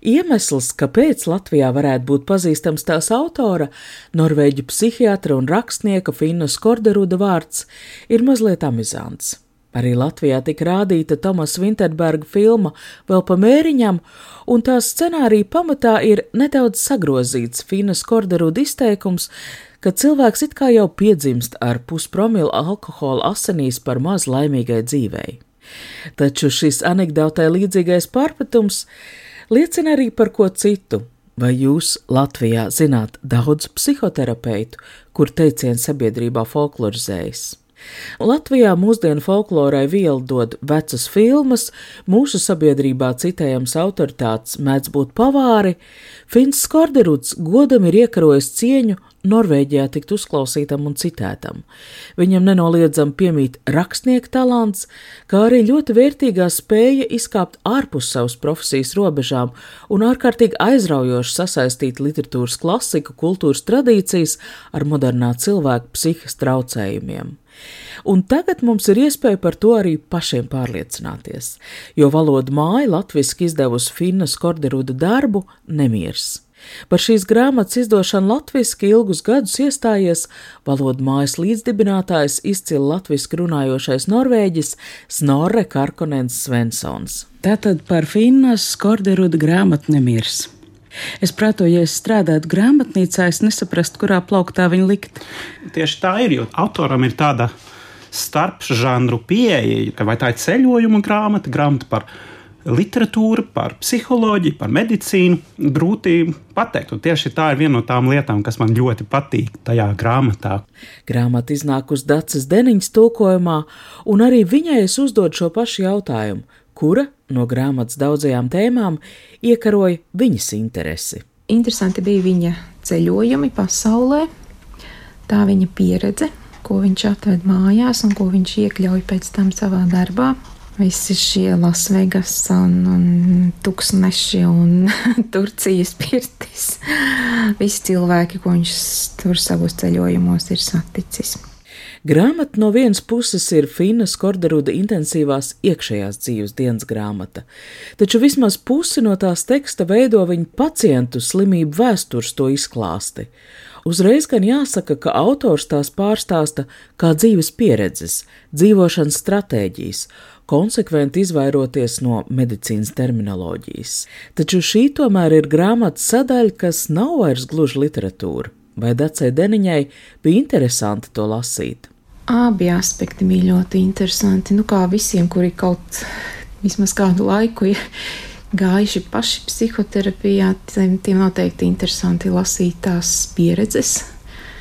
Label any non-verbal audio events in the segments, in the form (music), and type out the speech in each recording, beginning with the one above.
Iemesls, kāpēc Latvijā varētu būt pazīstams tās autora, norvēģu psihiatra un rakstnieka Finna Skorderuda vārds, ir mazliet amizants. Arī Latvijā tika rādīta Tomas Vinterberga filma vēl pa mēriņam, un tās scenārija pamatā ir nedaudz sagrozīts Finas Korderuda izteikums, ka cilvēks it kā jau piedzimst ar puspromilu alkohola asinīs par maz laimīgai dzīvei. Taču šis anekdotē līdzīgais pārpratums liecina arī par ko citu. Vai jūs Latvijā zināt daudz psihoterapeitu, kur teiciens sabiedrībā folklorizējas? Latvijā mūsdienu folklorai vielu dod vecas filmas, mūsu sabiedrībā citējams autoritātes mēdz būt pavāri, Fins Skorderuds godam ir iekarojis cieņu Norvēģijā tikt uzklausītam un citētam. Viņam nenoliedzam piemīt rakstnieka talants, kā arī ļoti vērtīgā spēja izkāpt ārpus savas profesijas robežām un ārkārtīgi aizraujoši sasaistīt literatūras klasiku, kultūras tradīcijas ar modernā cilvēka psihikas traucējumiem. Un tagad mums ir iespēja par to arī pašiem pārliecināties, jo valoda māja latviski izdevusi Finnas Korderuda darbu Nemirs. Par šīs grāmatas izdošanu latviešu ilgus gadus iestājies valodu mājas līdzdibinātājs izcili latviešu runājošais norvēģis Snorre Karkonens Svensons. Tātad par Finnas Korderuda grāmatu nemirs. Es prātoju, ja es strādātu grāmatnīcā, es nesaprastu, kurā plauktā viņu likt. Tieši tā ir, jo autoram ir tāda starpžanru pieeja, ka vai tā ir ceļojuma grāmata, grāmata par literatūru, par psiholoģiju, par medicīnu. Grūti pateikt, un tieši tā ir viena no tām lietām, kas man ļoti patīk tajā grāmatā. Grāmata iznāk uz Dācis Deniņas tulkojumā, un arī viņai es uzdodu šo pašu jautājumu kura no grāmatas daudzajām tēmām iekaroja viņas interesi. Interesanti bija viņa ceļojumi pasaulē, tā viņa pieredze, ko viņš atved mājās un ko viņš iekļauj pēc tam savā darbā. Visi šie Lasvegas un, un tūkstneši un (laughs) Turcijas pirtis. Visi cilvēki, ko viņš tur savos ceļojumos ir saticis. Grāmata no vienas puses ir Finas Korderuda intensīvās iekšējās dzīves dienas grāmata, taču vismaz pusi no tās teksta veido viņa pacientu slimību vēstures to izklāsti. Uzreiz gan jāsaka, ka autors tās pārstāsta kā dzīves pieredzes, dzīvošanas stratēģijas, konsekventi izvairoties no medicīnas terminoloģijas. Taču šī tomēr ir grāmatas sadaļa, kas nav vairs gluži literatūra vai Dacei Deniņai bija interesanti to lasīt? Abi aspekti bija ļoti interesanti. Nu, kā visiem, kuri kaut vismaz kādu laiku ir gājuši paši psihoterapijā, tiem, tiem noteikti interesanti lasīt tās pieredzes.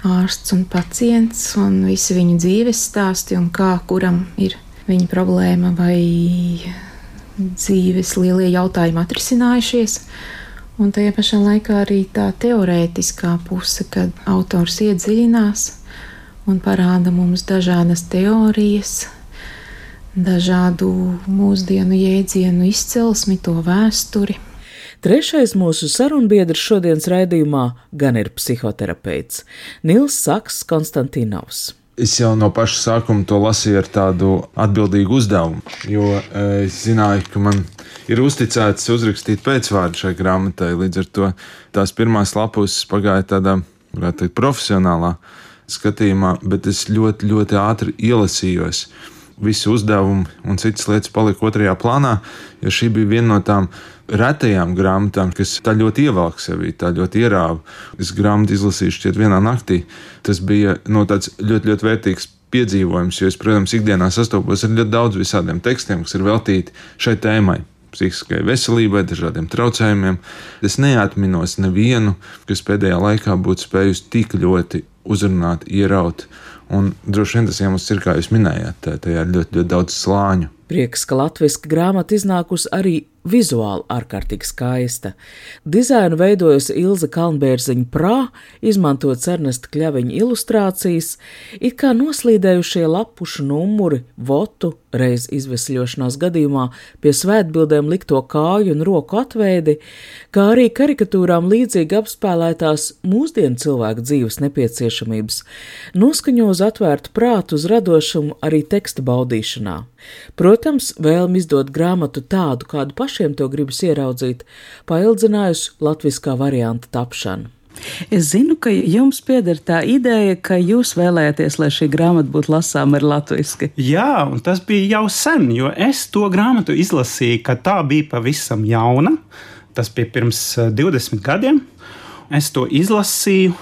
Ārsts un pacients, un visi viņu dzīves stāsti, un kā kuram ir viņa problēma vai dzīves lielie jautājumi atrisinājušies. Un tajā pašā laikā arī tā teorētiskā puse, kad autors iedziļinās un parāda mums dažādas teorijas, dažādu mūsdienu jēdzienu izcelsmi, to vēsturi. Trešais mūsu sarunbiedrs šodienas raidījumā gan ir psihoterapeits Nils Saks Konstantinovs. Es jau no paša sākuma to lasīju ar tādu atbildīgu uzdevumu, jo eh, es zināju, ka man ir uzticēts uzrakstīt pēcvārdu šai grāmatai. Līdz ar to tās pirmās lapus pagāja tādā, varētu teikt, profesionālā skatījumā, bet es ļoti, ļoti ātri ielasījos. Visu uzdevumu un citas lietas palika otrajā plānā, jo šī bija viena no tām retajām grāmatām, kas tā ļoti ievelk sevi, tā ļoti ierāva. Es grāmatu izlasīju šķiet vienā naktī. Tas bija no tāds ļoti, ļoti vērtīgs piedzīvojums, jo es, protams, ikdienā sastopos ar ļoti daudz visādiem tekstiem, kas ir veltīti šai tēmai psihiskai veselībai, dažādiem traucējumiem. Es neatminos nevienu, kas pēdējā laikā būtu spējusi tik ļoti uzrunāt, ieraut. Un droši vien tas iemesls ir, kā jūs minējāt, tajā ir ļoti, ļoti daudz slāņu. Prieks, ka latviešu grāmata iznākusi arī vizuāli ārkārtīgi skaista. Dizainu veidojusi Ilza Kalnbērziņa prā, izmantot Ernesta Kļaviņa ilustrācijas, it kā noslīdējušie lapušu numuri, votu, reiz izvesļošanās gadījumā pie svētbildēm likto kāju un roku atveidi, kā arī karikatūrām līdzīgi apspēlētās mūsdienu cilvēku dzīves nepieciešamības, noskaņo uz atvērtu prātu uz radošumu arī teksta baudīšanā. Protams, vēlmi izdot grāmatu tādu, kādu pašiem to gribas ieraudzīt, paildzinājusi latviskā varianta tapšanu. Es zinu, ka jums pieder tā ideja, ka jūs vēlēties, lai šī grāmata būtu lasāma ar latviešu. Jā, un tas bija jau sen, jo es to grāmatu izlasīju, kad tā bija pavisam jauna. Tas bija pirms 20 eh, gadiem. Es to izlasīju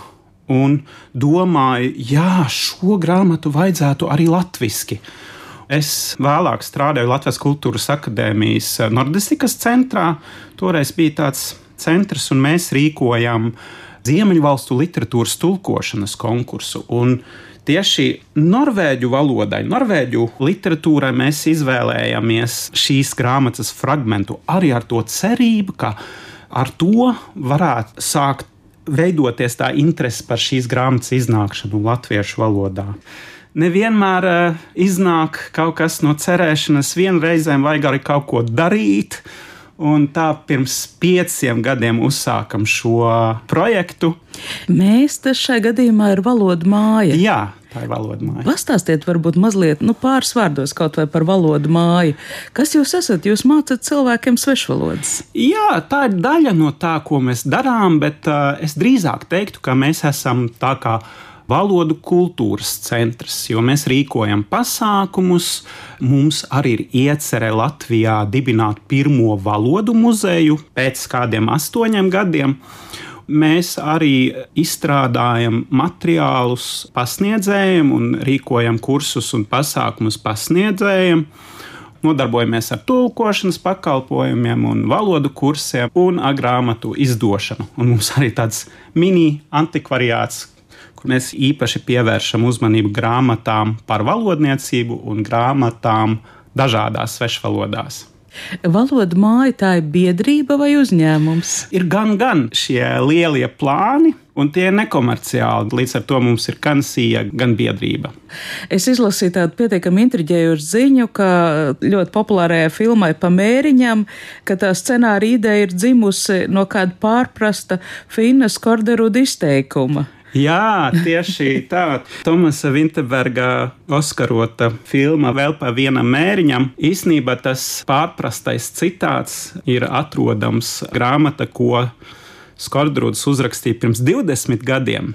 un domāju, jā, šo grāmatu vajadzētu arī latviešu. Es vēlāk strādāju Latvijas Kultūras Akadēmijas eh, Nordistikas centrā. Toreiz bija tāds centrs, un mēs rīkojām Ziemeļvalstu literatūras tulkošanas konkursu. Un tieši norvēģu valodai, norvēģu literatūrai mēs izvēlējāmies šīs grāmatas fragment, arī ar to cerību, ka ar to varētu sākt veidoties tā interese par šīs grāmatas iznākšanu latviešu valodā nevienmēr uh, iznāk kaut kas no cerēšanas. Vienreizēm vajag arī kaut ko darīt. Un tā pirms pieciem gadiem uzsākam šo projektu. Mēs te šajā gadījumā ir valoda māja. Jā, tā ir valoda māja. Pastāstiet, varbūt mazliet nu, pāris vārdos kaut vai par valodu māju. Kas jūs esat? Jūs mācat cilvēkiem svešvalodas. Jā, tā ir daļa no tā, ko mēs darām, bet uh, es drīzāk teiktu, ka mēs esam tā kā valodu kultūras centrs, jo mēs rīkojam pasākumus. Mums arī ir iecerē Latvijā dibināt pirmo valodu muzeju pēc kādiem astoņiem gadiem. Mēs arī izstrādājam materiālus pasniedzējiem un rīkojam kursus un pasākumus pasniedzējiem nodarbojamies ar tulkošanas pakalpojumiem, un valodu kursiem un grāmatu izdošanu. Un mums arī tāds mini antikvariāts, kur mēs īpaši pievēršam uzmanību grāmatām par valodniecību un grāmatām dažādās svešvalodās. Valoda māja tā ir biedrība vai uzņēmums? Ir gan, gan šie lielie plāni, un tie ir nekomerciāli. Līdz ar to mums ir gan sija, gan biedrība. Es izlasīju tādu pietiekami intriģējošu ziņu, ka ļoti populārajā filmai Pamēriņam, ka tā scenārija ideja ir dzimusi no kāda pārprasta Finnas Korderuda izteikuma. Jā, tieši tā. Tomasa Vinterberga Oskarota filma vēl par vienam mēriņam. Īsnībā tas pārprastais citāts ir atrodams grāmata, ko Skordrūds uzrakstīja pirms 20 gadiem.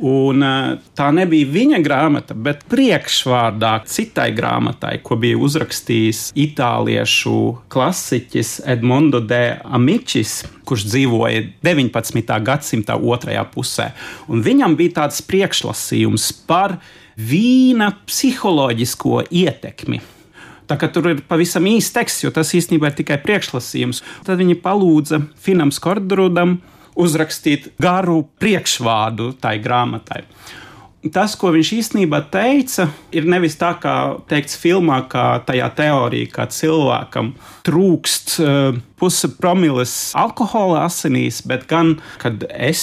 Un, eh, tā nebija viņa grāmata, bet priekšvārdā citai grāmatai, ko bija uzrakstījis itāliešu klasiķis Edmondo de Amicis, kurš dzīvoja 19. gadsimta otrajā pusē. Un viņam bija tāds priekšlasījums par vīna psiholoģisko ietekmi. Tā kā tur ir pavisam īsts teksts, jo tas īstenībā ir tikai priekšlasījums. Tad viņi palūdza Finam Skordrudam uzrakstīt garu priekšvārdu tai grāmatai. Tas, ko viņš īstenībā teica, ir nevis tā, kā teikts filmā, kā tajā teorijā, ka cilvēkam trūkst uh, puse promilles alkohola asinīs, bet gan, kad es,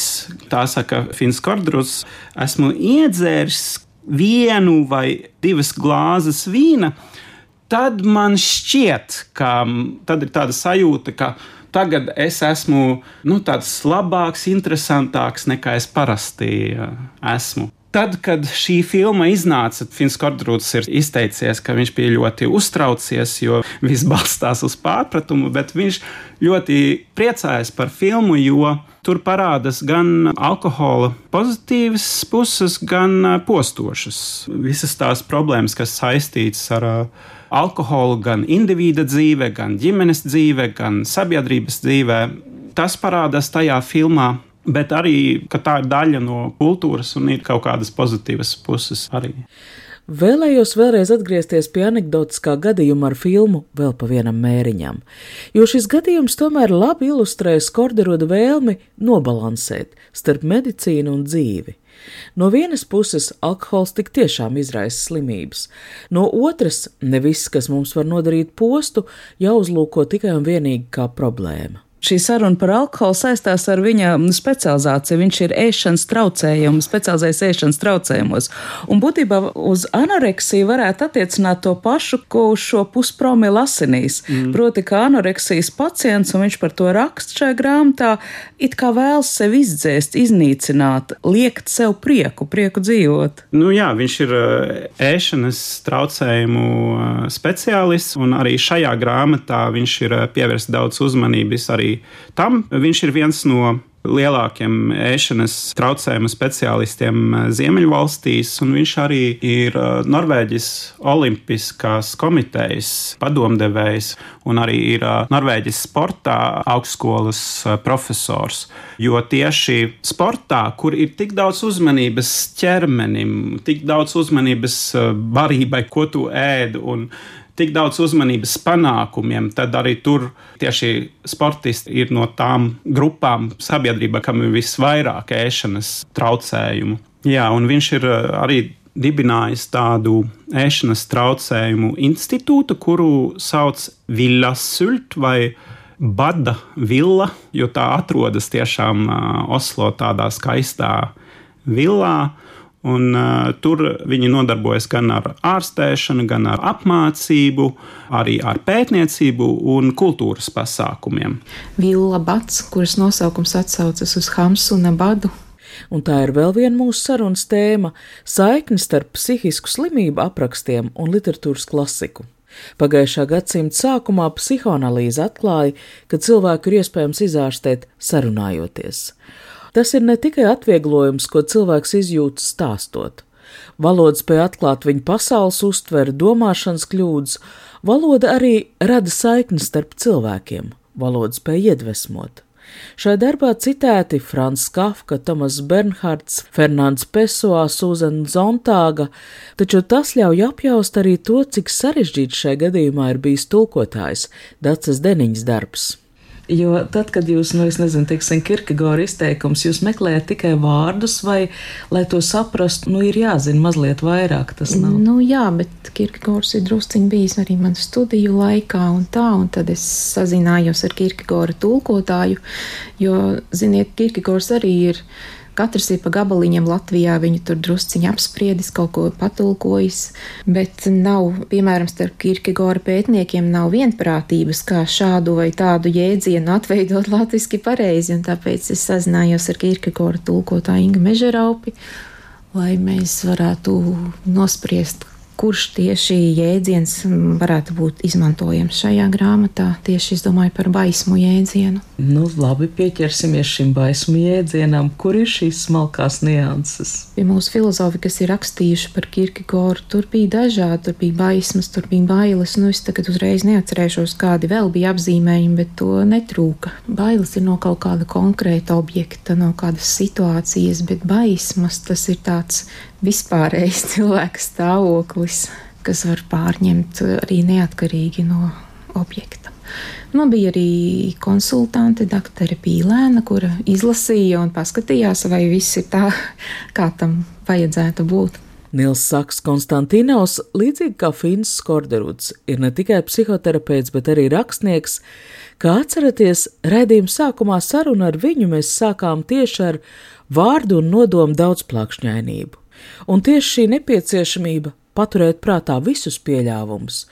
tā saka Fins Kordrus, esmu iedzēris vienu vai divas glāzes vīna, tad man šķiet, ka tad ir tāda sajūta, ka tagad es esmu nu, tāds labāks, interesantāks nekā es parasti esmu. Tad, kad šī filma iznāca, Fins Kordrūts ir izteicies, ka viņš bija ļoti uztraucies, jo viss (laughs) balstās uz pārpratumu, bet viņš ļoti priecājas par filmu, jo tur parādās gan alkohola pozitīvas puses, gan postošas. Visas tās problēmas, kas saistītas ar alkoholu gan indivīda dzīve, gan ģimenes dzīve, gan sabiedrības dzīve. Tas parādās tajā filmā, bet arī tā ir daļa no kultūras un ir kaut kādas pozitīvas puses arī. Vēlējos vēlreiz atgriezties pie anekdotiskā gadījuma ar filmu Vēl pa vienam mēriņam, jo šis gadījums tomēr labi ilustrē Skorderoda vēlmi nobalansēt starp medicīnu un dzīvi. No vienas puses, alkohols tik tiešām izraisa slimības, no otras, ne viss, kas mums var nodarīt postu, jāuzlūko tikai un vienīgi kā problēma. Šī saruna par alkoholu saistās ar viņa specializāciju. Viņš ir ēšanas traucējumi, specializējas ēšanas traucējumos. Un būtībā uz anoreksiju varētu attiecināt to pašu, ko uz šo puspromilu asinīs. Mm. Proti, ka anoreksijas pacients, un viņš par to raksta šajā grāmatā, it kā vēlas sevi izdzēst, iznīcināt, liekt sev prieku, prieku dzīvot. Nu, jā, viņš ir ēšanas traucējumu speciālists, un arī šajā grāmatā viņš ir pievērsts daudz uzmanības arī arī tam. Viņš ir viens no lielākiem ēšanas traucējumu speciālistiem eh, Ziemeļvalstīs, un viņš arī ir eh, Norvēģijas Olimpiskās komitejas padomdevējs un arī ir eh, Norvēģijas sportā augstskolas profesors. Jo tieši sportā, kur ir tik daudz uzmanības ķermenim, tik daudz uzmanības barībai, ko tu ēd, un tik daudz uzmanības panākumiem, tad arī tur tieši sportisti ir no tām grupām sabiedrībā, kam ir visvairāk ēšanas traucējumu. Jā, un viņš ir eh, arī dibinājis tādu ēšanas traucējumu institūtu, kuru sauc Villa Sult vai Bada Villa, jo tā atrodas tiešām uh, Oslo tādā skaistā villā. Un, uh, tur viņi nodarbojas gan ar ārstēšanu, gan ar apmācību, arī ar pētniecību un kultūras pasākumiem. Villa Bats, kuras nosaukums atsaucas uz Hamsu un Abadu. Un tā ir vēl viena mūsu sarunas tēma - saikne starp psihisku slimību aprakstiem un literatūras klasiku. Pagājušā gadsimta sākumā psihoanalīze atklāja, ka cilvēku ir iespējams izārstēt sarunājoties. Tas ir ne tikai atvieglojums, ko cilvēks izjūt stāstot. Valoda spēja atklāt viņa pasaules uztveri, domāšanas kļūdas, valoda arī rada saiknes starp cilvēkiem, valoda spēja iedvesmot. Šai darbā citēti Frans Kafka, Tomas Bernhards, Fernands Pesoā, Suzana Zontāga, taču tas ļauj apjaust arī to, cik sarežģīts šai gadījumā ir bijis tulkotājs Dacis Deniņas darbs. Jo tad, kad jūs, nu, es nezinu, teiksim, Kirkegora izteikums, jūs meklējat tikai vārdus, vai, lai to saprastu, nu, ir jāzina mazliet vairāk tas nav. Nu, jā, bet Kirkegors ir drusciņi bijis arī manu studiju laikā un tā, un tad es sazinājos ar Kirkegora tulkotāju, jo, ziniet, Kirkegors arī ir Katrs ir pa gabaliņam Latvijā, viņu tur drusciņi apspriedis, kaut ko patulkojis, bet nav, piemēram, starp Kirkegora pētniekiem nav vienprātības, kā šādu vai tādu jēdzienu atveidot latviski pareizi, un tāpēc es sazinājos ar Kirkegora tulkotāju Inga Mežeraupi, lai mēs varētu nospriest, kurš tieši jēdziens varētu būt izmantojams šajā grāmatā. Tieši es domāju par baismu jēdzienu. Nu, labi, pieķersimies šim baismu jēdzienam. Kur ir šīs smalkās nianses? Pie mūsu filozofi, kas ir rakstījuši par Kirkegoru, tur bija dažādi, tur bija baismas, tur bija bailes. Nu, es tagad uzreiz neatcerēšos, kādi vēl bija apzīmējumi, bet to netrūka. Bailes ir no kaut kāda konkrēta objekta, no kādas situācijas, bet baismas tas ir tāds vispārējais (laughs) cilvēka stāvoklis, kas var pārņemt arī neatkarīgi no objekta. Man bija arī konsultante, doktore Pīlēna, kura izlasīja un paskatījās, vai viss ir tā, (laughs) kā tam vajadzētu būt. Nils Saks Konstantinovs, līdzīgi kā Fins Skorderuds, ir ne tikai psihoterapeits, bet arī rakstnieks. Kā atceraties, redzījuma sākumā sarunu ar viņu mēs sākām tieši ar vārdu un nodomu daudzplākšņainību. Un tieši šī nepieciešamība paturēt prātā visus pieļāvumus,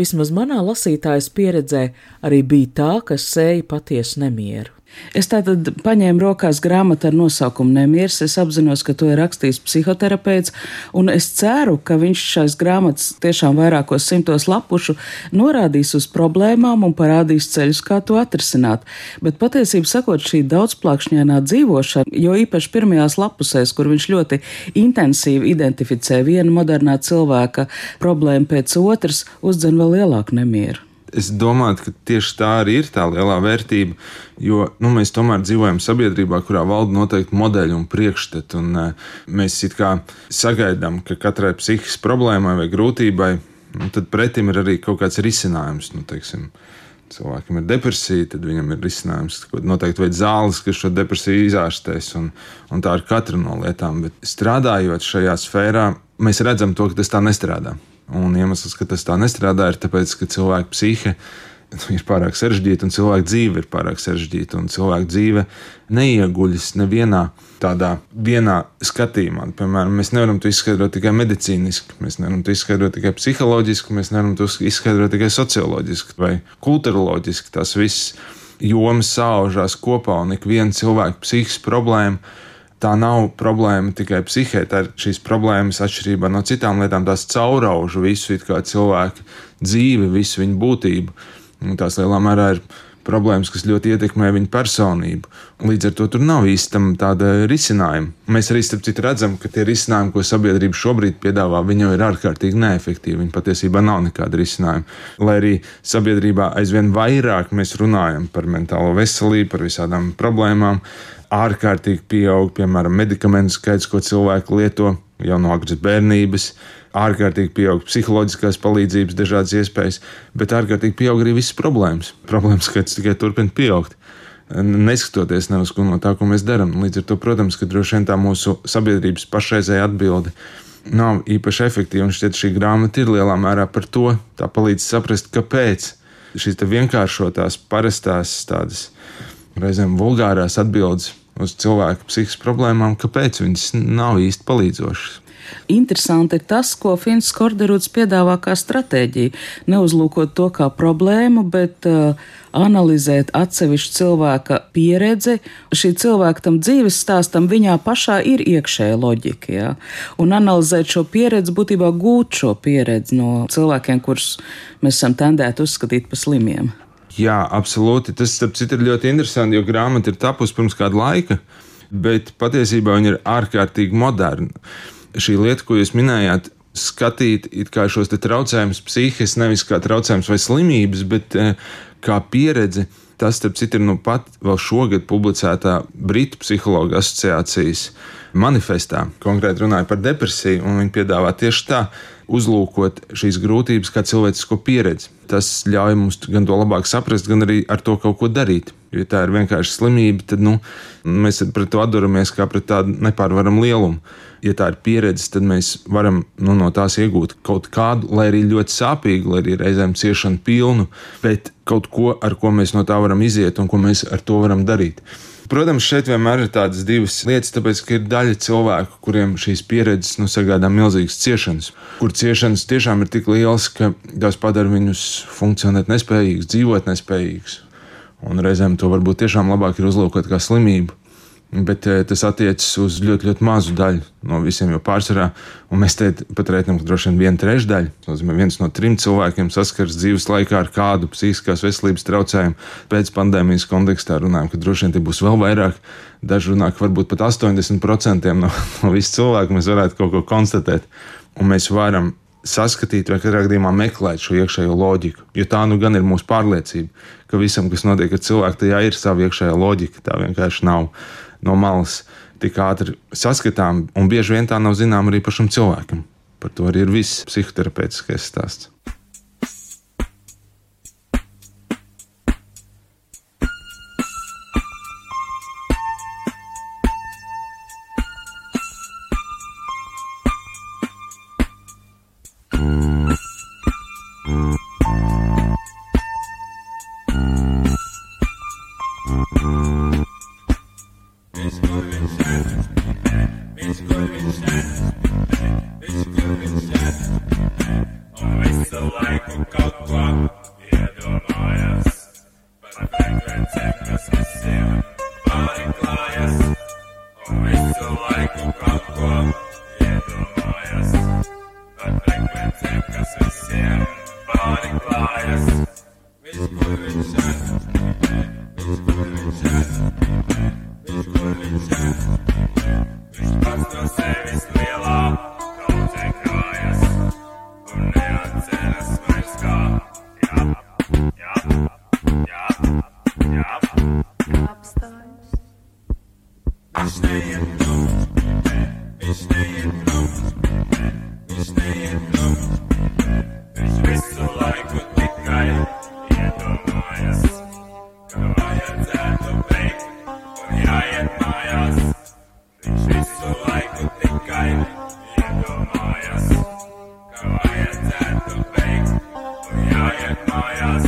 vismaz manā lasītājas pieredzē, arī bija tā, kas sēja patiesu nemieru. Es tātad paņēmu rokās grāmatu ar nosaukumu Nemieris. Es apzinos, ka to ir rakstījis psihoterapeits, un es ceru, ka viņš šais grāmatas tiešām vairākos simtos lapušu norādīs uz problēmām un parādīs ceļus, kā to atrisināt. Bet patiesībā sakot, šī daudzplākšņainā dzīvošana, jo īpaši pirmajās lapusēs, kur viņš ļoti intensīvi identificē vienu modernā cilvēka problēmu pēc otras, uzdzen vēl lielāku nemieru. Es domāju, ka tieši tā arī ir tā lielā vērtība, jo nu, mēs tomēr dzīvojam sabiedrībā, kurā valda noteikti modeļi un priekšstati. Un, uh, mēs kā sagaidām, ka katrai psihiskai problēmai vai grūtībai, nu, pretim ir arī kaut kāds risinājums. Nu, teiksim, cilvēkam ir depresija, tad viņam ir risinājums, ka noteikti vajag zāles, kas šo depresiju izārstēs. Un, un tā ir katra no lietām. Bet strādājot šajā sfērā, mēs redzam to, ka tas tā nestrādā. Un iemesls, ka tas tā nestrādā, ir tas, ka cilvēka psihe ir pārāk sarežģīta un cilvēka dzīve ir pārāk sarežģīta. Cilvēka dzīve neieguļas nevienā tādā vienā skatījumā. Piemēram, mēs nevaram to izskaidrot tikai medicīniski, mēs nevaram to izskaidrot tikai psiholoģiski, mēs nevaram to izskaidrot tikai socioloģiski vai kultūroloģiski. Tas viss jomas saužās kopā un ik viena cilvēka psihiskas problēma tā nav problēma tikai psihē, tā ir šīs problēmas atšķirībā no citām lietām. Tās caurauž visu cilvēku dzīvi, visu viņu būtību. Un tās lielā mērā ir problēmas, kas ļoti ietekmē viņa personību. Līdz ar to tur nav īstenībā tāda risinājuma. Mēs arī starp citu redzam, ka tie risinājumi, ko sabiedrība šobrīd piedāvā, jau ir ārkārtīgi neefektīvi. Viņi patiesībā nav nekāda risinājuma. Lai arī sabiedrībā aizvien vairāk mēs runājam par mentālo veselību, par visādām problēmām, ārkārtīgi pieaug, piemēram, medikamentu skaits, ko cilvēki lieto jau no agras bērnības, ārkārtīgi pieaug psiholoģiskās palīdzības, dažādas iespējas, bet ārkārtīgi pieaug arī visas problēmas. Problēmas skaits tikai turpina pieaugt. Neskatoties ne uz ko no tā, ko mēs darām. Līdz ar to, protams, ka droši vien tā mūsu sabiedrības pašreizējā atbilde nav īpaši efektīva. Un šķiet, šī grāmata ir lielā mērā par to. Tā palīdz saprast, kāpēc šīs vienkāršotās, parastās tādas reizēm vulgārās atbildes uz cilvēku psihiskas problēmām, kāpēc viņas nav īsti palīdzošas. Interesanti ir tas, ko Fins Korderuds piedāvā kā stratēģiju. Neuzlūkot to kā problēmu, bet uh, analizēt atsevišķu cilvēka pieredzi. Šī cilvēka tam dzīves stāstam viņā pašā ir iekšēja loģika. Jā? Un analizēt šo pieredzi, būtībā gūt šo pieredzi no cilvēkiem, kurus mēs esam tendēti uzskatīt par slimiem. Jā, absolūti. Tas, starp citu, ir ļoti interesanti, jo grāmata ir tapusi pirms kāda laika, bet patiesībā viņa ir ārkārtīgi moderna. Šī lieta, ko jūs minējāt, skatīt šos traucējumus psihiski, nevis kā traucējumus vai slimības, bet eh, kā pieredzi. Tas, starp citu, ir nu pat vēl šogad publicētā Britu psihologa asociācijas manifestā. Konkrēti runāja par depresiju, un viņi piedāvā tieši tā uzlūkot šīs grūtības kā cilvēcisko pieredzi. Tas ļauj mums gan to labāk saprast, gan arī ar to kaut ko darīt. Jo, ja tā ir vienkārši slimība, tad nu, mēs pret to atduramies kā pret tādu nepārvaramu lielumu. Ja tā ir pieredze, tad mēs varam nu, no tās iegūt kaut kādu, lai arī ļoti sāpīgu, lai arī reizēm ciešanu pilnu, bet kaut ko, ar ko mēs no tā varam iziet un ko mēs ar to varam darīt. Protams, šeit vienmēr ir tādas divas lietas, tāpēc, ka ir daļa cilvēku, kuriem šīs pieredzes nu, sagādā milzīgas ciešanas, kur ciešanas tiešām ir tik lielas, ka tās padara viņus funkcionēt nespējīgus, dzīvot nespējīgus. Un reizēm to varbūt tiešām labāk ir uzlūkot kā slimību bet eh, tas attiecas uz ļoti, ļoti mazu daļu no visiem, jo pārsvarā, mēs te pat rēķinām, ka droši vien viena trešdaļa, nozīmē, viens no trim cilvēkiem saskars dzīves laikā ar kādu psihiskās veselības traucējumu. Pēc pandēmijas kontekstā runājam, ka droši vien tie būs vēl vairāk. Daži runā, ka varbūt pat 80% no, (laughs) no visu cilvēku mēs varētu kaut ko konstatēt, un mēs varam saskatīt, vai katrā gadījumā meklēt šo iekšējo loģiku. Jo tā nu gan ir mūsu pārliecība, ka visam, kas notiek ar cilvēku, tajā ir sava iekšējā loģika. Tā vienkārši nav no malas tik ātri saskatām, un bieži vien tā nav zināma arī pašam cilvēkam. Par to arī ir viss psihoterapeitiskais stāsts. Always so like a cocktail. Vajadzētu beigt un jāiet mājās. Viņš visu laiku tikai iedomājas, ka vajadzētu beigt un jāiet mājās.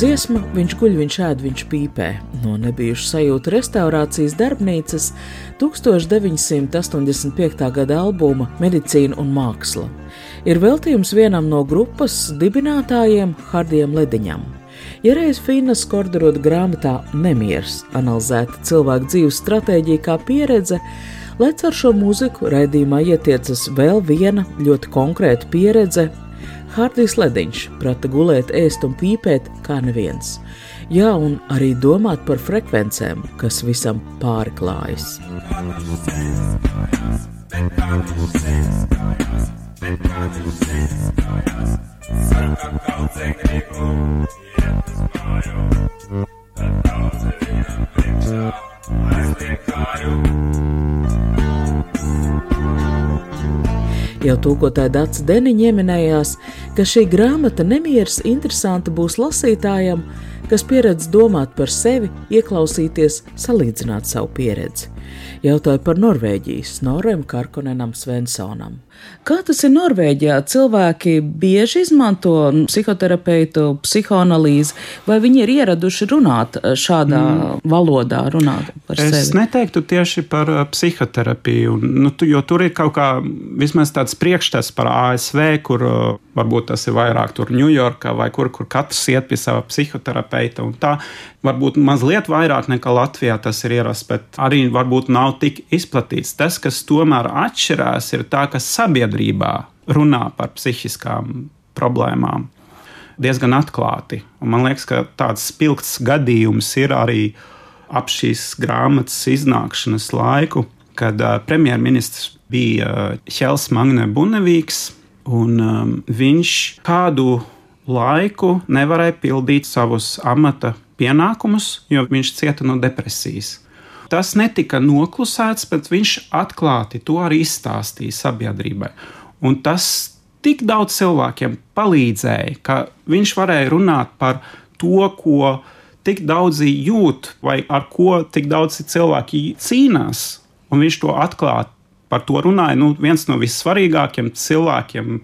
Dziesma Viņš guļ, viņš ēd, viņš pīpē no nebijušas sajūta restaurācijas darbnīcas 1985. gada albuma Medicīna un māksla. Ir veltījums vienam no grupas dibinātājiem Hardijam Lediņam. Ja reiz Finas Korderoda grāmatā Nemieris analizēta cilvēku dzīves stratēģija kā pieredze, lai ar šo mūziku raidījumā ietiecas vēl viena ļoti konkrēta pieredze Hārdijs Lediņš prata gulēt, ēst un pīpēt kā neviens. Jā, un arī domāt par frekvencēm, kas visam pāri klājas. Sarkam kaudzē gribu, iet uz māju, tad daudzi vienam priekšā aizliek kāju. Jau tūkotāja Dārsa Deniņa ieminējās, ka šī grāmata nemieris interesanta būs lasītājam, kas pieredz domāt par sevi, ieklausīties, salīdzināt savu pieredzi. Jautāju par Norvēģijas Snoram Karkonenam Svensonam. Kā tas ir Norvēģijā? Cilvēki bieži izmanto psihoterapeitu, psihoanalīzi, vai viņi ir ieraduši runāt šādā mm. valodā, runāt par es sevi? Es neteiktu tieši par uh, psihoterapiju, nu, jo tur ir kaut kā vismaz tāds priekšstats par ASV, kur uh, varbūt tas ir vairāk tur Ņujorkā vai kur, kur katrs iet pie sava psihoterapeita un tā. Varbūt mazliet vairāk nekā Latvijā tas ir ierasts, bet arī varbūt nav tik izplatīts. Tas, kas tomēr atšķirās, ir tā, ka sabiedrībā runā par psihiskām problēmām diezgan atklāti. Un man liekas, ka tāds spilgts gadījums ir arī ap šīs grāmatas iznākšanas laiku, kad premjerministrs bija Čels Magne Bunevīks, un um, viņš kādu laiku nevarēja pildīt savus amata pienākumus, jo viņš cieta no depresijas. Tas netika noklusēts, bet viņš atklāti to arī izstāstīja sabiedrībai. Un tas tik daudz cilvēkiem palīdzēja, ka viņš varēja runāt par to, ko tik daudzi jūt, vai ar ko tik daudzi cilvēki cīnās. Un viņš to atklāti par to runāja. Nu, viens no vissvarīgākajiem cilvēkiem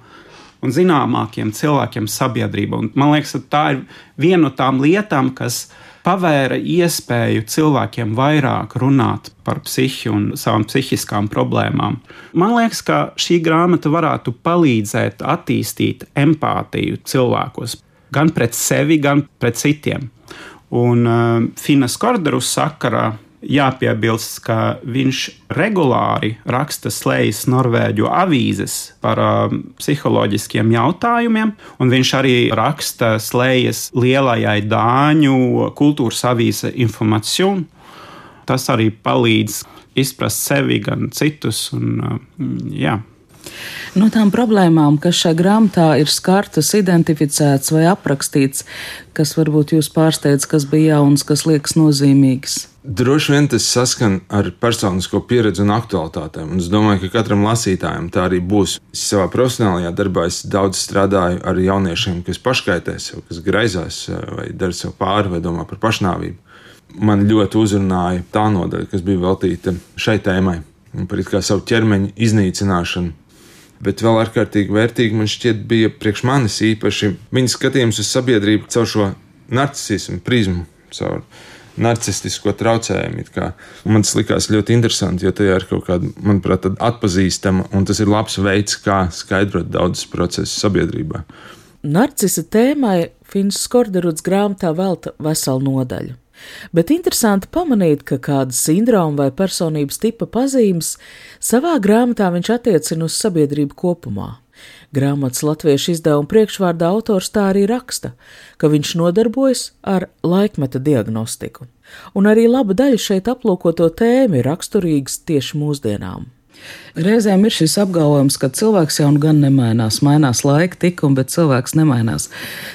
un zināmākiem cilvēkiem sabiedrībā. Un man liekas, tā ir viena no tām lietām, kas pavēra iespēju cilvēkiem vairāk runāt par psihi un savām psihiskām problēmām. Man liekas, ka šī grāmata varētu palīdzēt attīstīt empātiju cilvēkos, gan pret sevi, gan pret citiem. Un uh, Finas Korderus sakarā jāpiebilst, ka viņš regulāri raksta slēdzas Norvēģu avīzes par um, psiholoģiskiem jautājumiem, un viņš arī raksta slēdzas lielajai Dāņu kultūras avīze Information. Tas arī palīdz izprast sevi, gan citus. Un, um, jā. No tām problēmām, kas šajā grāmatā ir skartas, identificētas vai aprakstīts, kas varbūt jūs pārsteidz, kas bija jauns, kas liekas nozīmīgs. Droši vien tas saskan ar personisko pieredzi un aktualitātēm. Un es domāju, ka katram lasītājam tā arī būs. Es savā profesionālajā darbā daudz strādāju ar jauniešiem, kas paškaitē sev, kas graizās vai dara sev pāri vai domā par pašnāvību. Man ļoti uzrunāja tā nodaļa, kas bija veltīta šai tēmai, par savu ķermeņa iznīcināšanu, Bet vēl ārkārtīgi vērtīgi man šķiet bija priekš manis īpaši viņa skatījums uz sabiedrību caur šo narcismu prizmu, caur narcistisko traucējumu. Man tas likās ļoti interesanti, jo tajā ir kaut kāda, manuprāt, atpazīstama, un tas ir labs veids, kā skaidrot daudzas procesus sabiedrībā. Narcisa tēmai Fins Skorderuds grāmatā velta veselu nodaļu. Bet interesanti pamanīt, ka kāda sindroma vai personības tipa pazīmes savā grāmatā viņš attiecina uz sabiedrību kopumā. Grāmatas latviešu izdevuma priekšvārdā autors tā arī raksta, ka viņš nodarbojas ar laikmeta diagnostiku, un arī laba daļa šeit aplūkoto tēmu ir raksturīgas tieši mūsdienām. Reizēm ir šis apgalvojums, ka cilvēks jau gan nemainās, mainās laika tikumi, bet cilvēks nemainās.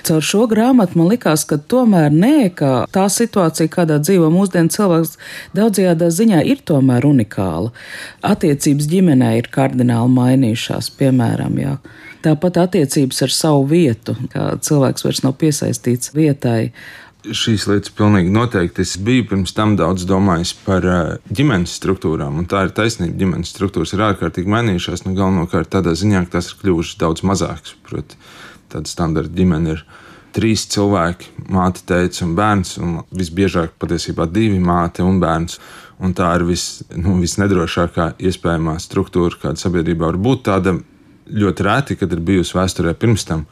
Caur šo grāmatu man likās, ka tomēr nē, ka tā situācija, kādā dzīvo mūsdienu cilvēks, daudzajādā ziņā ir tomēr unikāla. Attiecības ģimenē ir kardināli mainījušās, piemēram, jā. Tāpat attiecības ar savu vietu, kā cilvēks vairs nav piesaistīts vietai šīs lietas pilnīgi noteikti. Es biju pirms tam daudz domājis par uh, ģimenes struktūrām, un tā ir taisnība. Ģimenes struktūras ir ārkārtīgi mainījušās, nu, galvenokārt tādā ziņā, ka tās ir kļuvušas daudz mazākas. Proti, tāda standarta ģimene ir trīs cilvēki, māte, teica un bērns, un visbiežāk patiesībā divi māte un bērns. Un tā ir vis, nu, visnedrošākā iespējamā struktūra, kāda sabiedrībā var būt. Tāda ļoti rēti, kad ir bijusi vēsturē pirms tam.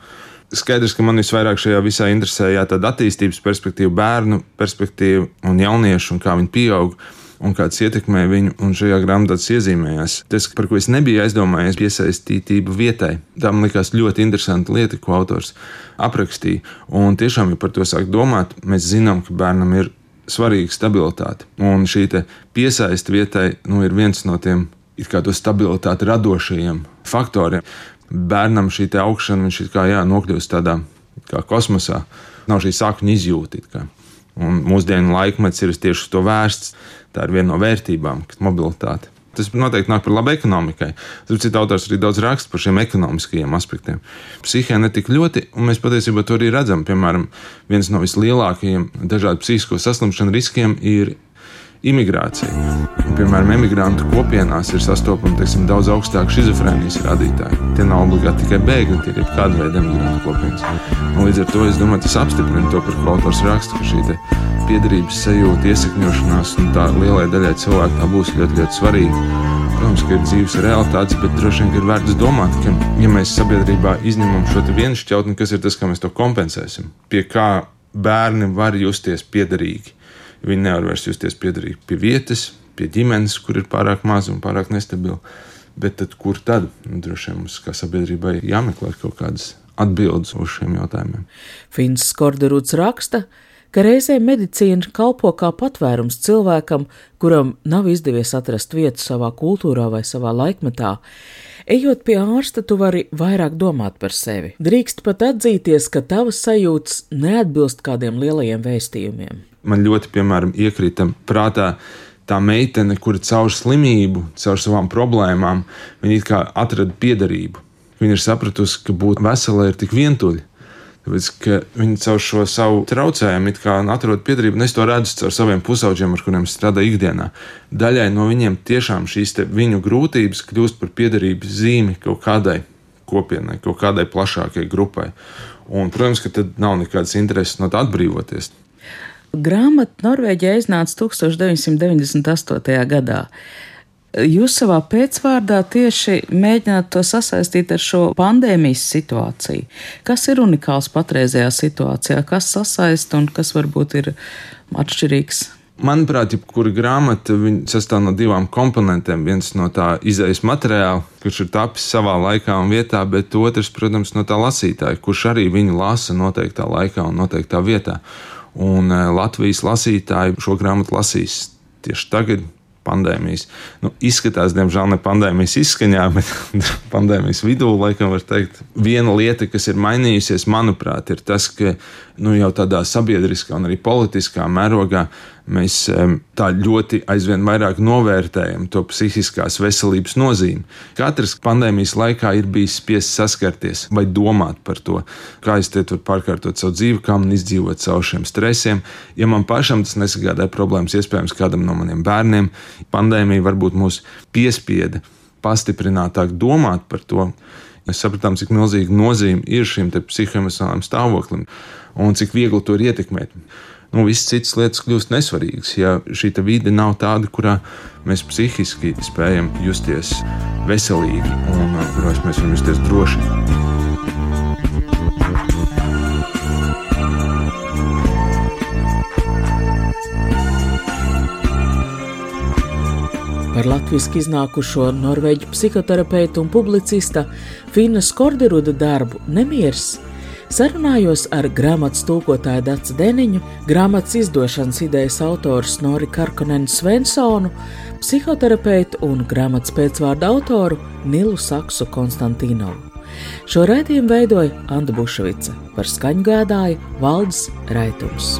Skaidrs, ka man visvairāk šajā visā interesē jā, tāda attīstības perspektīva, bērnu perspektīva un jauniešu un kā viņi pieaug un kāds ietekmē viņu, un šajā grāmatā tas iezīmējās. Tas, par ko es nebiju aizdomājies, piesaistītība vietai. Tā man likās ļoti interesanta lieta, ko autors aprakstīja. Un tiešām, ja par to sāk domāt, mēs zinām, ka bērnam ir svarīga stabilitāte. Un šī piesaiste vietai nu, ir viens no tiem it kā to stabilitāti radošajiem faktoriem bērnam šī augšana, viņš kā jā, nokļūst tādā kā kosmosā, nav šī sakņu izjūta. Un mūsdienu laikmets ir tieši uz to vērsts. Tā ir viena no vērtībām, kas ir mobilitāte. Tas noteikti nāk par labu ekonomikai. Cits autors arī daudz raksta par šiem ekonomiskajiem aspektiem. Psihē ne tik ļoti, un mēs patiesībā to arī redzam. Piemēram, viens no vislielākajiem dažādu psihisko saslimšanu riskiem ir imigrācija. Piemēram, emigrantu kopienās ir sastopama teiksim, daudz augstāka schizofrēnijas rādītāji. Tie nav obligāti tikai bēgļi, tie ir kāda veida emigrantu kopienas. Un līdz ar to es domāju, tas apstiprina to, par ko autors raksta, ka šī piederības sajūta, iesakņošanās un tā lielai daļai cilvēku tā būs ļoti, ļoti svarīga. Protams, ka ir dzīves realitātes, bet droši vien ir vērts domāt, ka, ja mēs sabiedrībā izņemam šo vienu šķautni, kas ir tas, kā mēs to kompensēsim, pie kā bērni var justies piederīgi Viņi nevar vairs justies piederīgi pie vietas, pie ģimenes, kur ir pārāk maza un pārāk nestabila. Bet tad, kur tad? Nu, droši vien mums kā sabiedrībai jāmeklē kaut kādas atbildes uz šiem jautājumiem. Fins Skorderuds raksta, ka reizēm medicīna kalpo kā patvērums cilvēkam, kuram nav izdevies atrast vietu savā kultūrā vai savā laikmetā. Ejot pie ārsta, tu vari vairāk domāt par sevi. Drīkst pat atzīties, ka tavas sajūtas neatbilst kādiem lielajiem vēstījumiem man ļoti, piemēram, iekrita prātā tā meitene, kura caur slimību, caur savām problēmām, viņa atrada piederību. Viņa ir sapratusi, ka būt veselai ir tik vientuļi. Tāpēc, viņi caur šo savu traucējumu atrod piedarību, un es to redzu caur saviem pusauģiem, ar kuriem strādāju ikdienā. Daļai no viņiem tiešām šīs viņu grūtības kļūst par piedarības zīmi kaut kādai kopienai, kaut kādai plašākai grupai. Un, protams, ka tad nav nekādas intereses no tā atbrīvoties. Grāmata Norvēģijā iznāca 1998. gadā. Jūs savā pēcvārdā tieši mēģināt to sasaistīt ar šo pandēmijas situāciju. Kas ir unikāls patreizajā situācijā, kas sasaista un kas varbūt ir atšķirīgs? Manuprāt, jebkura grāmata sastāv no divām komponentiem. Viens no tā izējas materiāla, kurš ir tapis savā laikā un vietā, bet otrs, protams, no tā lasītāja, kurš arī viņu lasa noteiktā laikā un noteiktā vietā. Un eh, Latvijas lasītāji šo grāmatu lasīs tieši tagad, pandēmijas. Nu, izskatās, diemžēl, ne pandēmijas izskaņā, (laughs) bet pandēmijas vidū, laikam, var teikt, viena lieta, kas ir mainījusies, manuprāt, ir tas, ka nu, jau tādā sabiedriskā un arī politiskā mērogā mēs tā ļoti aizvien vairāk novērtējam to psihiskās veselības nozīmi. Katrs pandēmijas laikā ir bijis spiests saskarties vai domāt par to, kā es te varu pārkārtot savu dzīvi, kā man izdzīvot caur šiem stresiem. Ja man pašam tas nesagādāja problēmas, iespējams, kādam no maniem bērniem, pandēmija varbūt mūs piespieda pastiprinātāk domāt par to. Mēs sapratām, cik milzīga nozīme ir šim psihoemocionālajam stāvoklim un cik viegli to ir ietekmēt nu, visas citas lietas kļūst nesvarīgas. Ja šī vide nav tāda, kurā mēs psihiski spējam justies veselīgi un uh, kurās mēs varam justies droši. Par latviešu iznākušo norvēģu psihoterapeitu un publicista Fina Skorderuda darbu Nemieris Sarunājos ar grāmatas tūkotāju Dacu Deniņu, grāmatas izdošanas idejas autoru Snori Karkonenu Svensonu, psihoterapeitu un grāmatas pēcvārdu autoru Nilu Saksu Konstantīnovu. Šo raidījumu veidoja Anna Bušvica, par skaņu gādāja Valdis Raitums.